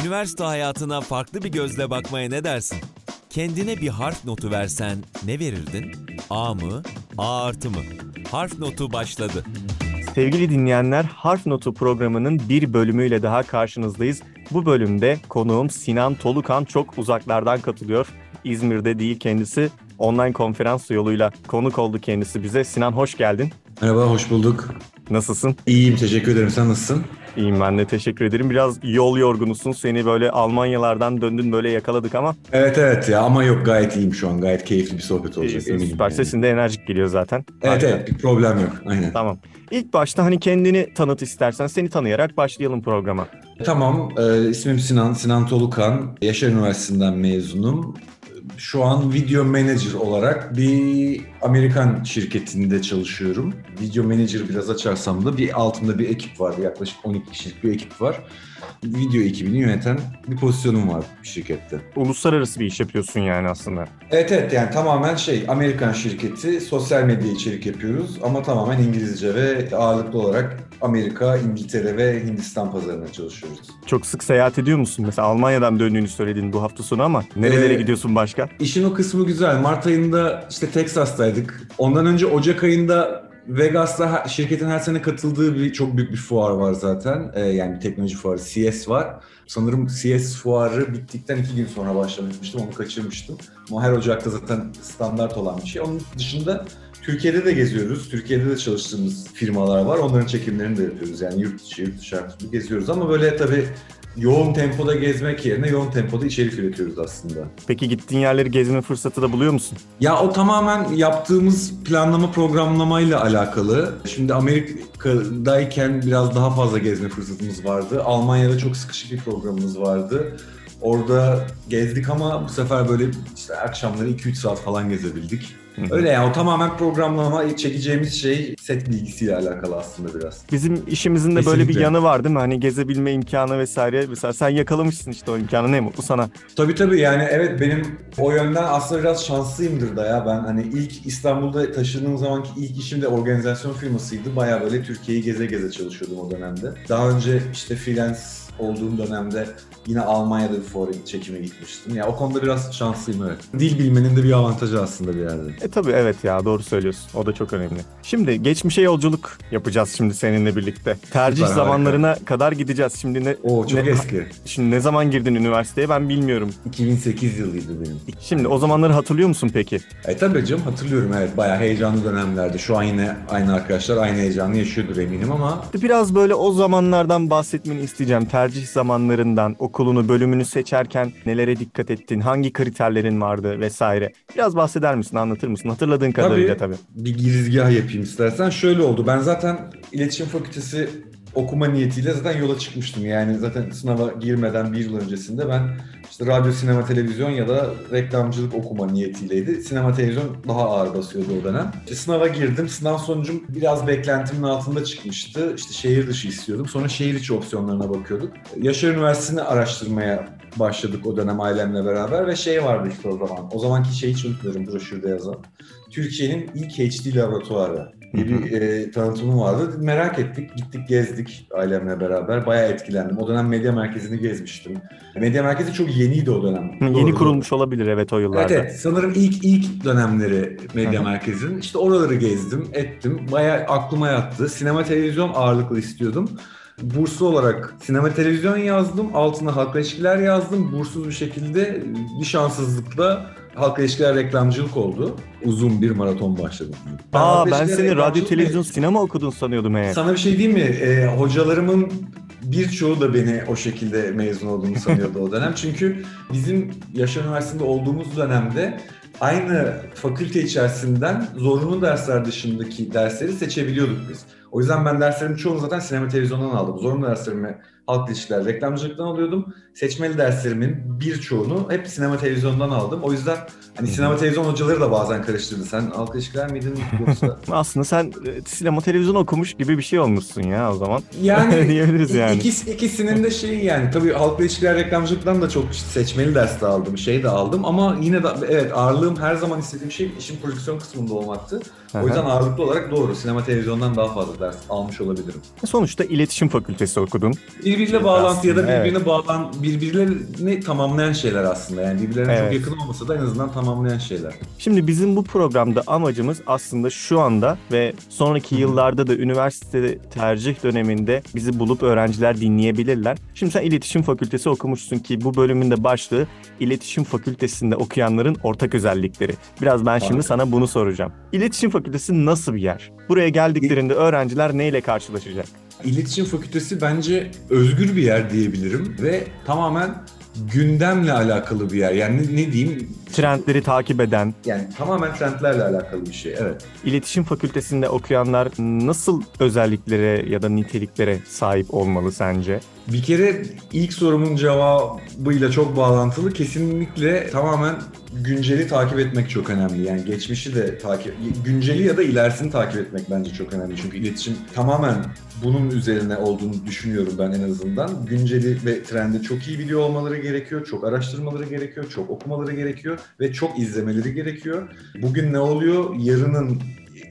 Üniversite hayatına farklı bir gözle bakmaya ne dersin? Kendine bir harf notu versen ne verirdin? A mı? A artı mı? Harf notu başladı. Sevgili dinleyenler, Harf Notu programının bir bölümüyle daha karşınızdayız. Bu bölümde konuğum Sinan Tolukan çok uzaklardan katılıyor. İzmir'de değil kendisi. Online konferans yoluyla konuk oldu kendisi bize. Sinan hoş geldin. Merhaba, hoş bulduk. Nasılsın? İyiyim, teşekkür ederim. Sen nasılsın? İyiyim ben de teşekkür ederim. Biraz yol yorgunusun. Seni böyle Almanyalardan döndün böyle yakaladık ama Evet evet ya ama yok gayet iyiyim şu an. Gayet keyifli bir sohbet olacak e, eminim. süper. yani. Sesin de enerjik geliyor zaten. Evet Harika. evet bir problem yok. Aynen. Tamam. İlk başta hani kendini tanıt istersen. Seni tanıyarak başlayalım programa. Tamam, e, ismim Sinan, Sinan Tolukan. Yaşar Üniversitesi'nden mezunum. Şu an video manager olarak bir Amerikan şirketinde çalışıyorum. Video manager biraz açarsam da bir altımda bir ekip var. Yaklaşık 12 kişilik bir ekip var. Video ekibini yöneten bir pozisyonum var şirkette. Uluslararası bir iş yapıyorsun yani aslında. Evet evet yani tamamen şey Amerikan şirketi sosyal medya içerik yapıyoruz ama tamamen İngilizce ve ağırlıklı olarak Amerika, İngiltere ve Hindistan pazarına çalışıyoruz. Çok sık seyahat ediyor musun? Mesela Almanya'dan döndüğünü söyledin bu hafta sonu ama nerelere Ee, gidiyorsun başka? İşin o kısmı güzel. Mart ayında işte Texas'taydık. Ondan önce Ocak ayında Vegas'ta şirketin her sene katıldığı bir çok büyük bir fuar var zaten. Ee, yani bir teknoloji fuarı CS var. Sanırım CS fuarı bittikten iki gün sonra başlamıştım. Onu kaçırmıştım. Ama her Ocak'ta zaten standart olan bir şey. Onun dışında Türkiye'de de geziyoruz. Türkiye'de de çalıştığımız firmalar var. Onların çekimlerini de yapıyoruz. Yani yurt dışı, yurt dışı geziyoruz. Ama böyle tabii yoğun tempoda gezmek yerine yoğun tempoda içerik üretiyoruz aslında. Peki gittiğin yerleri gezme fırsatı da buluyor musun? Ya o tamamen yaptığımız planlama programlamayla alakalı. Şimdi Amerika'dayken biraz daha fazla gezme fırsatımız vardı. Almanya'da çok sıkışık bir programımız vardı. Orada gezdik ama bu sefer böyle işte akşamları 2-3 saat falan gezebildik. Öyle yani o tamamen programlama çekeceğimiz şey set bilgisiyle alakalı aslında biraz. Bizim işimizin de böyle bir Kesinlikle. yanı var değil mi? Hani gezebilme imkanı vesaire. Mesela sen yakalamışsın işte o imkanı ne mutlu sana. Tabii tabii yani evet benim o yönden aslında biraz şanslıyımdır da ya. Ben hani ilk İstanbul'da taşındığım zamanki ilk işim de organizasyon firmasıydı. Baya böyle Türkiye'yi geze geze çalışıyordum o dönemde. Daha önce işte freelance olduğum dönemde yine Almanya'da bir fuar çekime gitmiştim. Ya o konuda biraz şanslıyım evet. Dil bilmenin de bir avantajı aslında bir yerde. E tabii evet ya doğru söylüyorsun. O da çok önemli. Şimdi geçmişe yolculuk yapacağız şimdi seninle birlikte. Tercih Süper, zamanlarına kadar gideceğiz. Şimdi ne, Oo çok ne- eski. Şimdi ne zaman girdin üniversiteye ben bilmiyorum. 2008 yılıydı benim. Şimdi o zamanları hatırlıyor musun peki? E tabii canım hatırlıyorum evet bayağı heyecanlı dönemlerdi. Şu an yine aynı arkadaşlar aynı heyecanı yaşıyordur eminim ama Biraz böyle o zamanlardan bahsetmeni isteyeceğim. Tercih zamanlarından, okulunu, bölümünü seçerken nelere dikkat ettin, hangi kriterlerin vardı vesaire. Biraz bahseder misin, anlatır mısın? Hatırladığın kadarıyla tabii. bir girizgah yapayım istersen. Şöyle oldu. Ben zaten iletişim fakültesi okuma niyetiyle zaten yola çıkmıştım. Yani zaten sınava girmeden bir yıl öncesinde ben işte radyo, sinema, televizyon ya da reklamcılık okuma niyetiyleydi. Sinema, televizyon daha ağır basıyordu o dönem. İşte sınava girdim. Sınav sonucum biraz beklentimin altında çıkmıştı. İşte şehir dışı istiyordum. Sonra şehir içi opsiyonlarına bakıyorduk. Yaşar Üniversitesi'ni araştırmaya başladık o dönem ailemle beraber ve şey vardı işte o zaman. O zamanki şeyi hiç unutmuyorum broşürde yazan. Türkiye'nin ilk HD laboratuvarı diye bir e, tanıtımı vardı. Merak ettik, gittik gezdik ailemle beraber. Bayağı etkilendim. O dönem medya merkezini gezmiştim. Medya merkezi çok yeniydi o dönem. Hı, Yeni kurulmuş olabilir evet o yıllarda. Evet, evet sanırım ilk ilk dönemleri medya merkezinin. İşte oraları gezdim, ettim. Bayağı aklıma yattı. Sinema televizyon ağırlıklı istiyordum. Burslu olarak sinema televizyon yazdım. Altına halkla ilişkiler yazdım. Bursuz bir şekilde bir şanssızlıkla halkla ilişkiler reklamcılık oldu. Uzun bir maraton başladım. Aa halkla ben seni radyo, televizyon, ve- sinema okudun sanıyordum eğer. sana bir şey diyeyim mi? Ee, hocalarımın birçoğu da beni o şekilde mezun olduğumu sanıyordu o dönem. Çünkü bizim Yaşar Üniversitesi'nde olduğumuz dönemde aynı fakülte içerisinden zorunlu dersler dışındaki dersleri seçebiliyorduk biz. O yüzden ben derslerimin çoğunu zaten sinema televizyondan aldım. Zorunlu derslerimi halk ilişkiler, reklamcılıktan alıyordum. Seçmeli derslerimin birçoğunu hep sinema televizyondan aldım. O yüzden hani sinema televizyon hocaları da bazen karıştırdı. Sen halk ilişkiler miydin yoksa? Aslında sen e, sinema televizyon okumuş gibi bir şey olmuşsun ya o zaman. Yani Diyebiliriz yani. ikis, ikisinin de şeyi yani tabii halkla ilişkiler reklamcılıktan da çok seçmeli ders de aldım, şey de aldım ama yine de evet ağırlığım her zaman istediğim şey işin prodüksiyon kısmında olmaktı. O yüzden ağırlıklı olarak doğru sinema televizyondan daha fazla ders almış olabilirim. Sonuçta iletişim fakültesi okudun. Bir birbiriyle bağlantı ya da birbirine bağlan birbirlerini tamamlayan şeyler aslında. Yani birbirlerine Evet. çok yakın olmasa da en azından tamamlayan şeyler. Şimdi bizim bu programda amacımız aslında şu anda ve sonraki yıllarda da üniversite tercih döneminde bizi bulup öğrenciler dinleyebilirler. Şimdi sen iletişim fakültesi okumuşsun ki bu bölümün de başlığı iletişim fakültesinde okuyanların ortak özellikleri. Biraz ben şimdi Aynen. sana bunu soracağım. İletişim fakültesi nasıl bir yer? Buraya geldiklerinde öğrenciler neyle karşılaşacak? İletişim Fakültesi bence özgür bir yer diyebilirim ve tamamen gündemle alakalı bir yer. Yani ne, ne diyeyim? Trendleri takip eden, Yani tamamen trendlerle alakalı bir şey. Evet. iletişim fakültesinde okuyanlar nasıl özelliklere ya da niteliklere sahip olmalı sence? Bir kere ilk sorumun cevabıyla çok bağlantılı. Kesinlikle tamamen günceli takip etmek çok önemli. Yani geçmişi de takip, günceli ya da ilerisini takip etmek bence çok önemli. Çünkü iletişim tamamen bunun üzerine olduğunu düşünüyorum ben en azından. Günceli ve trendi çok iyi biliyor olmaları gerekiyor, çok araştırmaları gerekiyor, çok okumaları gerekiyor ve çok izlemeleri gerekiyor. Bugün ne oluyor, yarının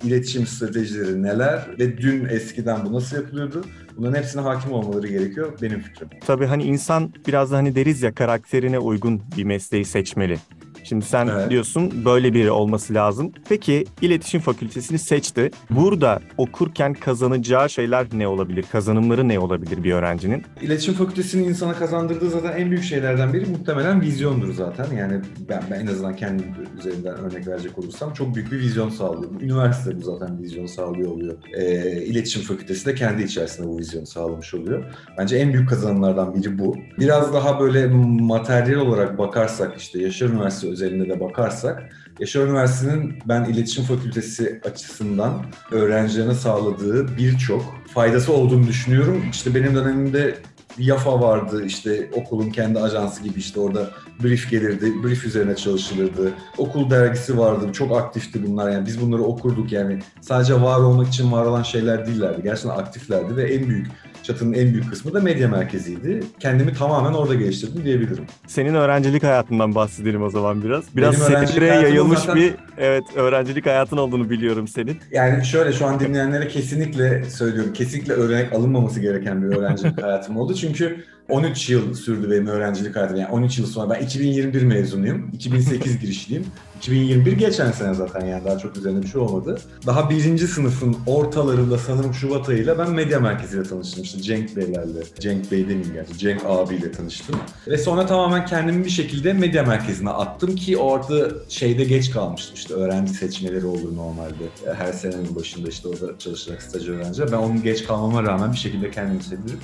iletişim stratejileri neler ve dün eskiden bu nasıl yapılıyordu? Bunların hepsine hakim olmaları gerekiyor benim fikrim. Tabii hani insan biraz da hani deriz ya karakterine uygun bir mesleği seçmeli. Şimdi sen Evet. diyorsun böyle biri olması lazım. Peki iletişim fakültesini seçti. Burada okurken kazanacağı şeyler ne olabilir? Kazanımları ne olabilir bir öğrencinin? İletişim Fakültesi'nin insana kazandırdığı zaten en büyük şeylerden biri muhtemelen vizyondur zaten. Yani ben, ben en azından kendi üzerinden örnek verecek olursam çok büyük bir vizyon sağlıyor. Üniversite bu zaten vizyon sağlıyor oluyor. Ee, İletişim Fakültesi de kendi içerisinde bu vizyonu sağlamış oluyor. Bence en büyük kazanımlardan biri bu. Biraz daha böyle materyal olarak bakarsak işte Yaşar Üniversitesi özelinde de bakarsak Yaşar Üniversitesi'nin ben iletişim fakültesi açısından öğrencilerine sağladığı birçok faydası olduğunu düşünüyorum. İşte benim dönemimde Yafa vardı işte okulun kendi ajansı gibi işte orada brief gelirdi, brief üzerine çalışılırdı. Okul dergisi vardı, çok aktifti bunlar yani biz bunları okurduk yani sadece var olmak için var olan şeyler değillerdi. Gerçekten aktiflerdi ve en büyük çatının en büyük kısmı da medya merkeziydi. Kendimi tamamen orada geliştirdim diyebilirim. Senin öğrencilik hayatından bahsedelim o zaman biraz. Biraz hayatım yayılmış zaten- bir evet öğrencilik hayatın olduğunu biliyorum senin. Yani şöyle şu an dinleyenlere kesinlikle söylüyorum. Kesinlikle örnek alınmaması gereken bir öğrencilik hayatım oldu. Çünkü 13 yıl sürdü benim öğrencilik hayatım. Yani 13 yıl sonra ben 2021 mezunuyum. 2008 girişliyim. 2021 geçen sene zaten yani daha çok üzerine bir şey olmadı. Daha birinci sınıfın ortalarında sanırım Şubat ayıyla ben medya merkeziyle tanıştım. İşte Cenk Beylerle. Cenk Bey demeyeyim gerçi. Cenk abiyle tanıştım. Ve sonra tamamen kendimi bir şekilde medya merkezine attım ki orada şeyde geç kalmıştım. İşte öğrenci seçmeleri olur normalde. Her senenin başında işte orada çalışarak staj öğrenciler. Ben onun geç kalmama rağmen bir şekilde kendimi sevdirip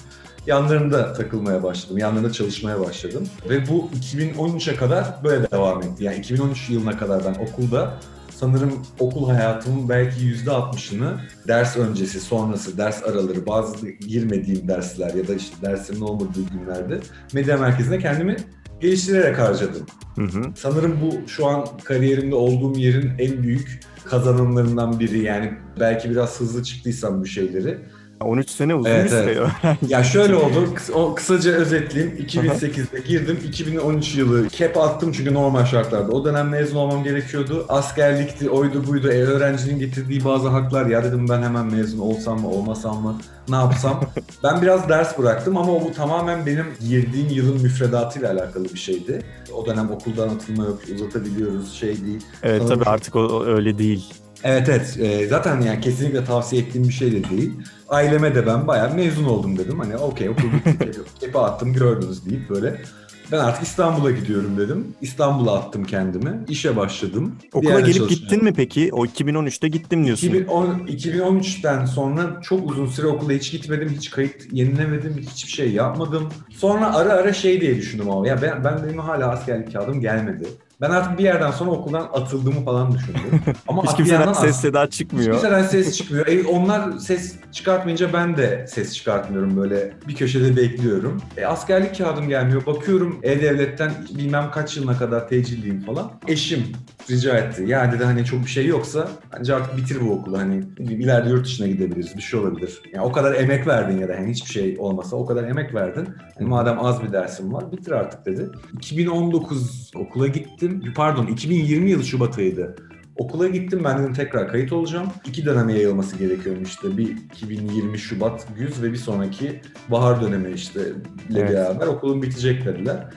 yanlarında takılmaya başladım. Yanlarında çalışmaya başladım. Ve bu 2013'e kadar böyle devam etti. Yani 2013 yılına kadar ben okulda sanırım okul hayatımın belki %60'ını ders öncesi, sonrası, ders araları, bazı girmediğim dersler ya da işte dersimin olmadığı günlerde medya merkezine kendimi geliştirerek harcadım. Hı hı. Sanırım bu şu an kariyerimde olduğum yerin en büyük kazanımlarından biri. Yani belki biraz hızlı çıktıysam bu şeyleri. 13 sene uzun Evet, bir süre. Ya şöyle oldu, kıs- o kısaca özetleyeyim. 2008'de girdim, 2013 yılı kep attım çünkü normal şartlarda. O dönem mezun olmam gerekiyordu. Askerlikti, oydu buydu, e, öğrencinin getirdiği bazı haklar. Ya dedim ben hemen mezun olsam mı, olmasam mı, ne yapsam? ben biraz ders bıraktım ama bu tamamen benim girdiğim yılın müfredatıyla alakalı bir şeydi. O dönem okuldan atılma yok, uzatabiliyoruz, şey değil. Evet Sanırım tabii artık o, o öyle değil. Evet evet Ee, zaten yani kesinlikle tavsiye ettiğim bir şey de değil. Aileme de ben bayağı mezun oldum dedim. Hani okey okul bitti. Kepe attım gördünüz deyip böyle. Ben artık İstanbul'a gidiyorum dedim. İstanbul'a attım kendimi. İşe başladım. Okula gelip gittin mi peki? O 2013'te gittim diyorsun. 2010, 2013'ten sonra çok uzun süre okula hiç gitmedim, hiç kayıt yenilemedim, hiçbir şey yapmadım. Sonra ara ara şey diye düşündüm ama ya ben, ben benim hala askerlik kağıdım gelmedi. Ben artık bir yerden sonra okuldan atıldığımı falan düşündüm. Ama Hiç kimseden ses seda çıkmıyor. Kimseden ses çıkmıyor. E, onlar ses çıkartmayınca ben de ses çıkartmıyorum böyle bir köşede bekliyorum. E, askerlik kağıdım gelmiyor. Bakıyorum E-Devlet'ten bilmem kaç yılına kadar tecilliyim falan. Eşim rica etti. Ya dedi hani çok bir şey yoksa bence artık bitir bu okulu hani ileride yurt dışına gidebiliriz bir şey olabilir. Yani o kadar emek verdin ya da hani hiçbir şey olmasa o kadar emek verdin. Hani madem az bir dersim var bitir artık dedi. 2019 okula gittim. Pardon 2020 yılı Şubat ayıydı. Okula gittim ben dedim tekrar kayıt olacağım. İki döneme yayılması gerekiyormuş işte. Bir 2020 Şubat güz ve bir sonraki bahar dönemi işte ile Evet. beraber okulun bitecek dediler.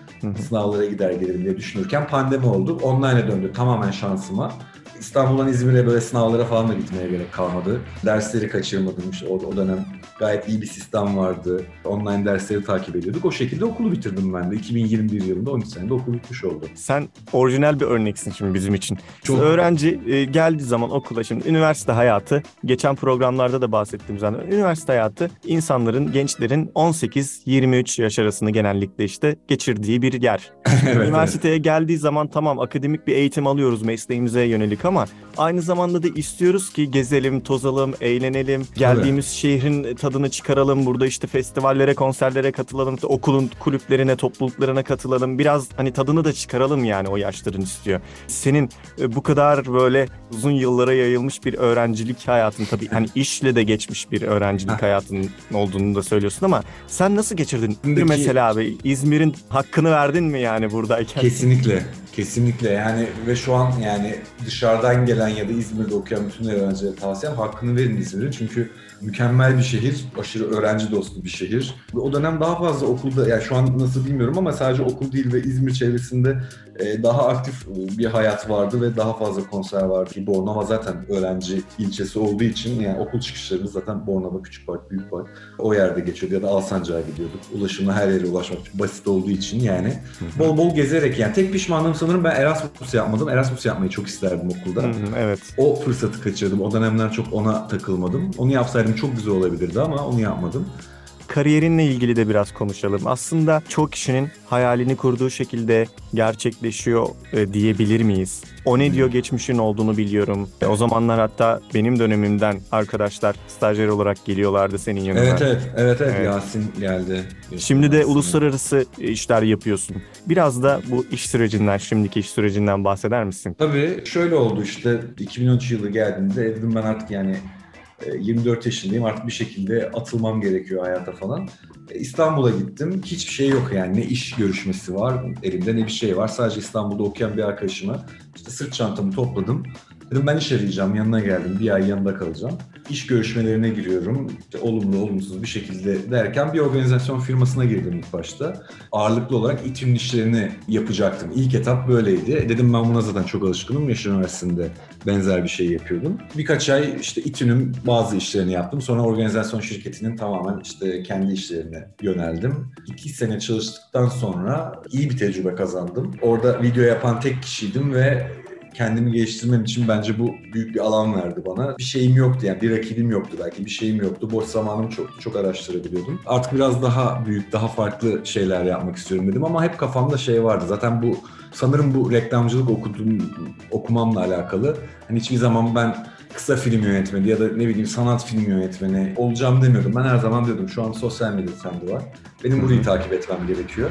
Sınavlara gider gelirim diye düşünürken pandemi oldu. Online'a döndü tamamen şansıma. İstanbul'dan İzmir'e böyle sınavlara falan da gitmeye gerek kalmadı. Dersleri kaçırmadım işte o, o dönem gayet iyi bir sistem vardı. Online dersleri takip ediyorduk. O şekilde okulu bitirdim ben de. 2021 yılında 12 senede okul bitmiş oldu. Sen orijinal bir örneksin şimdi bizim için. Çok- Öğrenci e, geldiği zaman okula şimdi üniversite hayatı, geçen programlarda da bahsettiğim zaten üniversite hayatı insanların, gençlerin 18-23 yaş arasını genellikle işte geçirdiği bir yer. evet, Üniversiteye geldiği zaman tamam akademik bir eğitim alıyoruz mesleğimize yönelik ama aynı zamanda da istiyoruz ki gezelim, tozalım, eğlenelim, geldiğimiz şehrin tadını çıkaralım, burada işte festivallere, konserlere katılalım, okulun kulüplerine, topluluklarına katılalım. Biraz hani tadını da çıkaralım yani o yaşların istiyor. Senin e, bu kadar böyle uzun yıllara yayılmış bir öğrencilik hayatın tabii hani işle de geçmiş bir öğrencilik hayatın olduğunu da söylüyorsun ama sen nasıl geçirdin? Şimdiki- Mesela abi İzmir'in hakkını verdin mi yani buradayken? Kesinlikle. Kesinlikle yani ve şu an yani dışarıdan gelen ya da İzmir'de okuyan bütün öğrencilere tavsiyem hakkını verin İzmir'in. Çünkü mükemmel bir şehir, aşırı öğrenci dostu bir şehir. Ve O dönem daha fazla okulda, yani şu an nasıl bilmiyorum ama sadece okul değil ve İzmir çevresinde e, daha aktif bir hayat vardı ve daha fazla konser vardı. Ki Bornova zaten öğrenci ilçesi olduğu için yani okul çıkışlarımız zaten Bornova, Küçük Park, Büyük Park o yerde geçiyordu ya da Alsancak'a gidiyorduk. Ulaşımla her yere ulaşmak basit olduğu için yani bol bol gezerek yani tek pişmanlığım sanırım ben Erasmus yapmadım. Erasmus yapmayı çok isterdim okulda. Hı, evet. O fırsatı kaçırdım. O dönemler çok ona takılmadım. Onu yapsaydım çok güzel olabilirdi ama onu yapmadım. Kariyerinle ilgili de biraz konuşalım. Aslında çoğu kişinin hayalini kurduğu şekilde gerçekleşiyor e, diyebilir miyiz? O ne diyor geçmişin olduğunu biliyorum. E, o zamanlar hatta benim dönemimden arkadaşlar stajyer olarak geliyorlardı senin yanına. Evet evet. Evet evet. Evet. Yasin geldi. Şimdi de Yasin. uluslararası işler yapıyorsun. Biraz da bu iş sürecinden, şimdiki iş sürecinden bahseder misin? Tabii şöyle oldu işte 2013 yılı geldiğinde dedim ben artık yani e, 24 yaşındayım artık bir şekilde atılmam gerekiyor hayata falan. E, İstanbul'a gittim. Hiçbir şey yok yani. Ne iş görüşmesi var elimde ne bir şey var. Sadece İstanbul'da okuyan bir arkadaşıma işte sırt çantamı topladım. Dedim ben iş arayacağım. Yanına geldim. Bir ay yanında kalacağım. İş görüşmelerine giriyorum. İşte olumlu olumsuz bir şekilde derken bir organizasyon firmasına girdim ilk başta. Ağırlıklı olarak İTÜ'nün işlerini yapacaktım. İlk etap böyleydi. E, Dedim ben buna zaten çok alışkınım. Yaşar Üniversitesi'nde benzer bir şey yapıyordum. Birkaç ay işte İTÜ'nün bazı işlerini yaptım. Sonra organizasyon şirketinin tamamen işte kendi işlerine yöneldim. İki sene çalıştıktan sonra iyi bir tecrübe kazandım. Orada video yapan tek kişiydim ve kendimi geliştirmem için bence bu büyük bir alan verdi bana. Bir şeyim yoktu yani bir rakibim yoktu belki bir şeyim yoktu. Boş zamanım çoktu. Çok araştırabiliyordum. Artık biraz daha büyük, daha farklı şeyler yapmak istiyorum dedim ama hep kafamda şey vardı. Zaten bu sanırım bu reklamcılık okudum, okumamla alakalı. Hani hiçbir zaman ben kısa film yönetmeni ya da ne bileyim sanat film yönetmeni olacağım demiyordum. Ben her zaman diyordum şu an sosyal medya trendi var. Benim burayı takip etmem gerekiyor.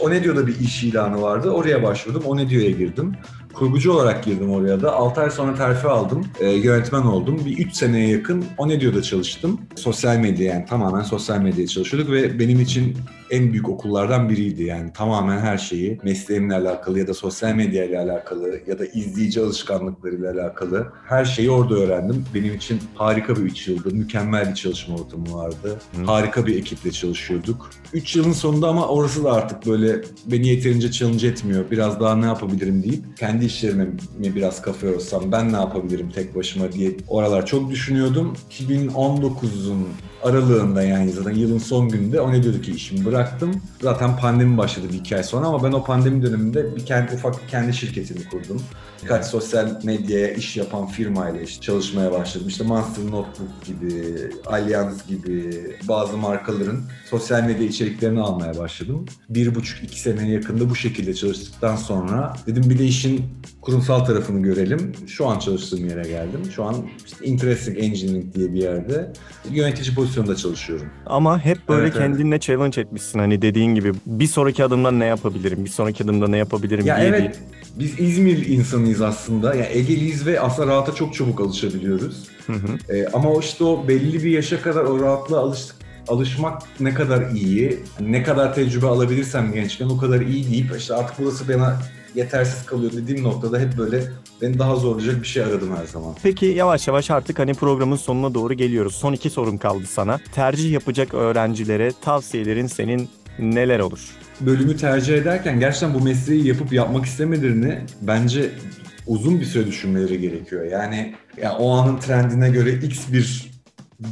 O ne diyor'da bir iş ilanı vardı. Oraya başvurdum. O ne diyor'ya girdim. Kurgucu olarak girdim oraya da. 6 ay sonra terfi aldım. Ee, yönetmen oldum. Bir 3 seneye yakın o ne diyor'da çalıştım. Sosyal medya yani tamamen sosyal medyaya çalışıyorduk ve benim için en büyük okullardan biriydi. Yani tamamen her şeyi mesleğimle alakalı ya da sosyal medya ile alakalı ya da izleyici alışkanlıklarıyla alakalı her şeyi orada öğrendim. Benim için harika bir 3 yıldı. Mükemmel bir çalışma ortamı vardı. Hı. Harika bir ekiple çalışıyorduk. 3 yılın sonunda ama orası da artık böyle beni yeterince challenge etmiyor. Biraz daha ne yapabilirim deyip kendi işlerime mi biraz kafa yorsam ben ne yapabilirim tek başıma diye oralar çok düşünüyordum. 2019'un aralığında yani zaten yılın son gününde o ne diyordu ki işimi bıraktım. Zaten pandemi başladı bir iki ay sonra ama ben o pandemi döneminde bir kendi ufak bir kendi şirketimi kurdum. Birkaç sosyal medyaya iş yapan firmayla işte çalışmaya başladım. İşte Monster Notebook gibi, Allianz gibi bazı markaların sosyal medya içeriklerini almaya başladım. Bir buçuk iki seneye yakında bu şekilde çalıştıktan sonra dedim bir de işin kurumsal tarafını görelim. Şu an çalıştığım yere geldim. Şu an işte Interesting Engineering diye bir yerde yönetici pozisyonda çalışıyorum. Ama hep böyle Evet, evet. kendinle challenge etmişsin hani dediğin gibi. Bir sonraki adımda ne yapabilirim? Bir sonraki adımda ne yapabilirim Ya diye evet diye. biz İzmir insanıyız aslında. Ya Egeliyiz ve aslında rahata çok çabuk alışabiliyoruz. Hı hı. Ee, ama o işte o belli bir yaşa kadar o rahatlığa alıştık alışmak ne kadar iyi, ne kadar tecrübe alabilirsem gençken o kadar iyi deyip işte artık burası bana yetersiz kalıyor dediğim noktada hep böyle beni daha zorlayacak bir şey aradım her zaman. Peki yavaş yavaş artık hani programın sonuna doğru geliyoruz. Son iki sorum kaldı sana. Tercih yapacak öğrencilere tavsiyelerin senin neler olur? Bölümü tercih ederken gerçekten bu mesleği yapıp yapmak istemelerini bence uzun bir süre düşünmeleri gerekiyor. Yani ya o anın trendine göre X bir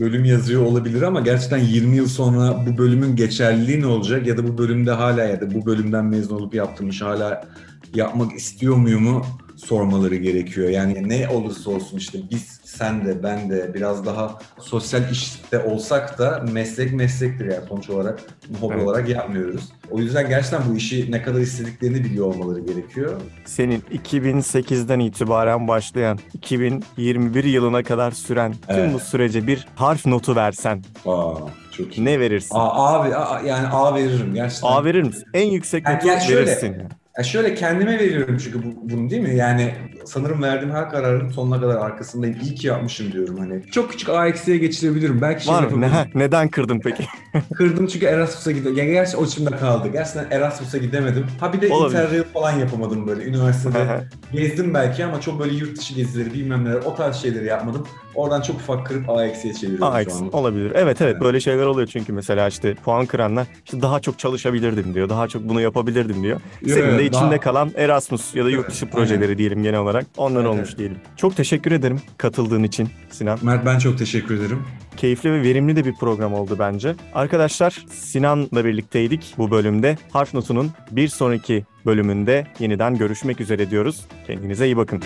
bölüm yazıyor olabilir ama gerçekten 20 yıl sonra bu bölümün geçerliliği ne olacak ya da bu bölümde hala ya da bu bölümden mezun olup yaptığım iş hala yapmak istiyor muyumu sormaları gerekiyor. Yani ne olursa olsun işte biz, sen de, ben de biraz daha sosyal işte olsak da meslek meslektir yani sonuç olarak hobi Evet. olarak yapmıyoruz. O yüzden gerçekten bu işi ne kadar istediklerini biliyor olmaları gerekiyor. Senin 2008'den itibaren başlayan 2021 yılına kadar süren tüm Evet. bu sürece bir harf notu versen Aa, çok iyi. ne verirsin? A, abi a- yani A veririm gerçekten. A verir misin? En yüksek Yani notu gel şöyle. verirsin. Ya şöyle kendime veriyorum çünkü bu, bunu değil mi? Yani sanırım verdiğim her kararın sonuna kadar arkasındayım. İyi ki yapmışım diyorum hani. Çok küçük A eksiğe geçirebilirim. Belki şey Var mı? Ne, neden kırdın peki? Kırdım çünkü Erasmus'a gidiyorum. Ya gerçi o içimde kaldı. Gerçekten Erasmus'a gidemedim. Ha bir de Olabilir. Interrail falan yapamadım böyle üniversitede. Gezdim belki ama çok böyle yurt dışı gezileri bilmem neler o tarz şeyleri yapmadım. Oradan çok ufak kırıp A eksiğe çeviriyorum A şu eksi an. olabilir. Evet evet Evet. böyle şeyler oluyor çünkü mesela işte puan kıranlar işte daha çok çalışabilirdim diyor. Daha çok bunu yapabilirdim diyor. Yo, Senin de içinde daha- kalan Erasmus ya da yurt Evet, dışı aynen. projeleri diyelim genel olarak. Onlar Evet, olmuş evet. diyelim. Çok teşekkür ederim katıldığın için Sinan. Mert ben çok teşekkür ederim. Keyifli ve verimli de bir program oldu bence. Arkadaşlar Sinan'la birlikteydik bu bölümde. Harf Notu'nun bir sonraki bölümünde yeniden görüşmek üzere diyoruz. Kendinize iyi bakın.